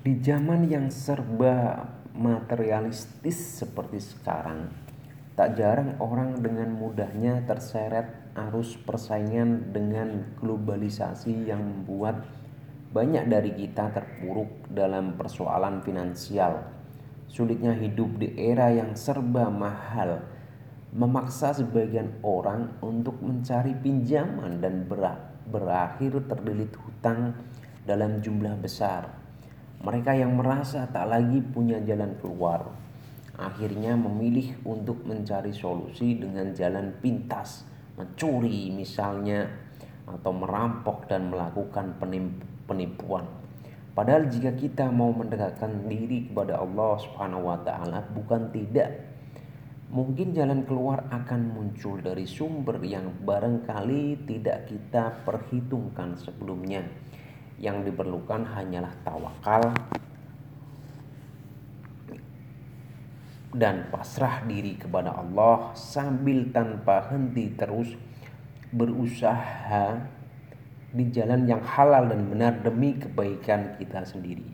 Di zaman yang serba materialistis seperti sekarang, tak jarang orang dengan mudahnya terseret arus persaingan dengan globalisasi yang membuat banyak dari kita terpuruk dalam persoalan finansial. Sulitnya hidup di era yang serba mahal memaksa sebagian orang untuk mencari pinjaman dan berakhir terlilit hutang dalam jumlah besar. Mereka yang merasa tak lagi punya jalan keluar akhirnya memilih untuk mencari solusi dengan jalan pintas, mencuri misalnya atau merampok dan melakukan penipuan. Padahal jika kita mau mendekatkan diri kepada Allah Subhanahu wa taala bukan tidak mungkin jalan keluar akan muncul dari sumber yang barangkali tidak kita perhitungkan sebelumnya. Yang diperlukan hanyalah tawakal dan pasrah diri kepada Allah sambil tanpa henti terus berusaha di jalan yang halal dan benar demi kebaikan kita sendiri.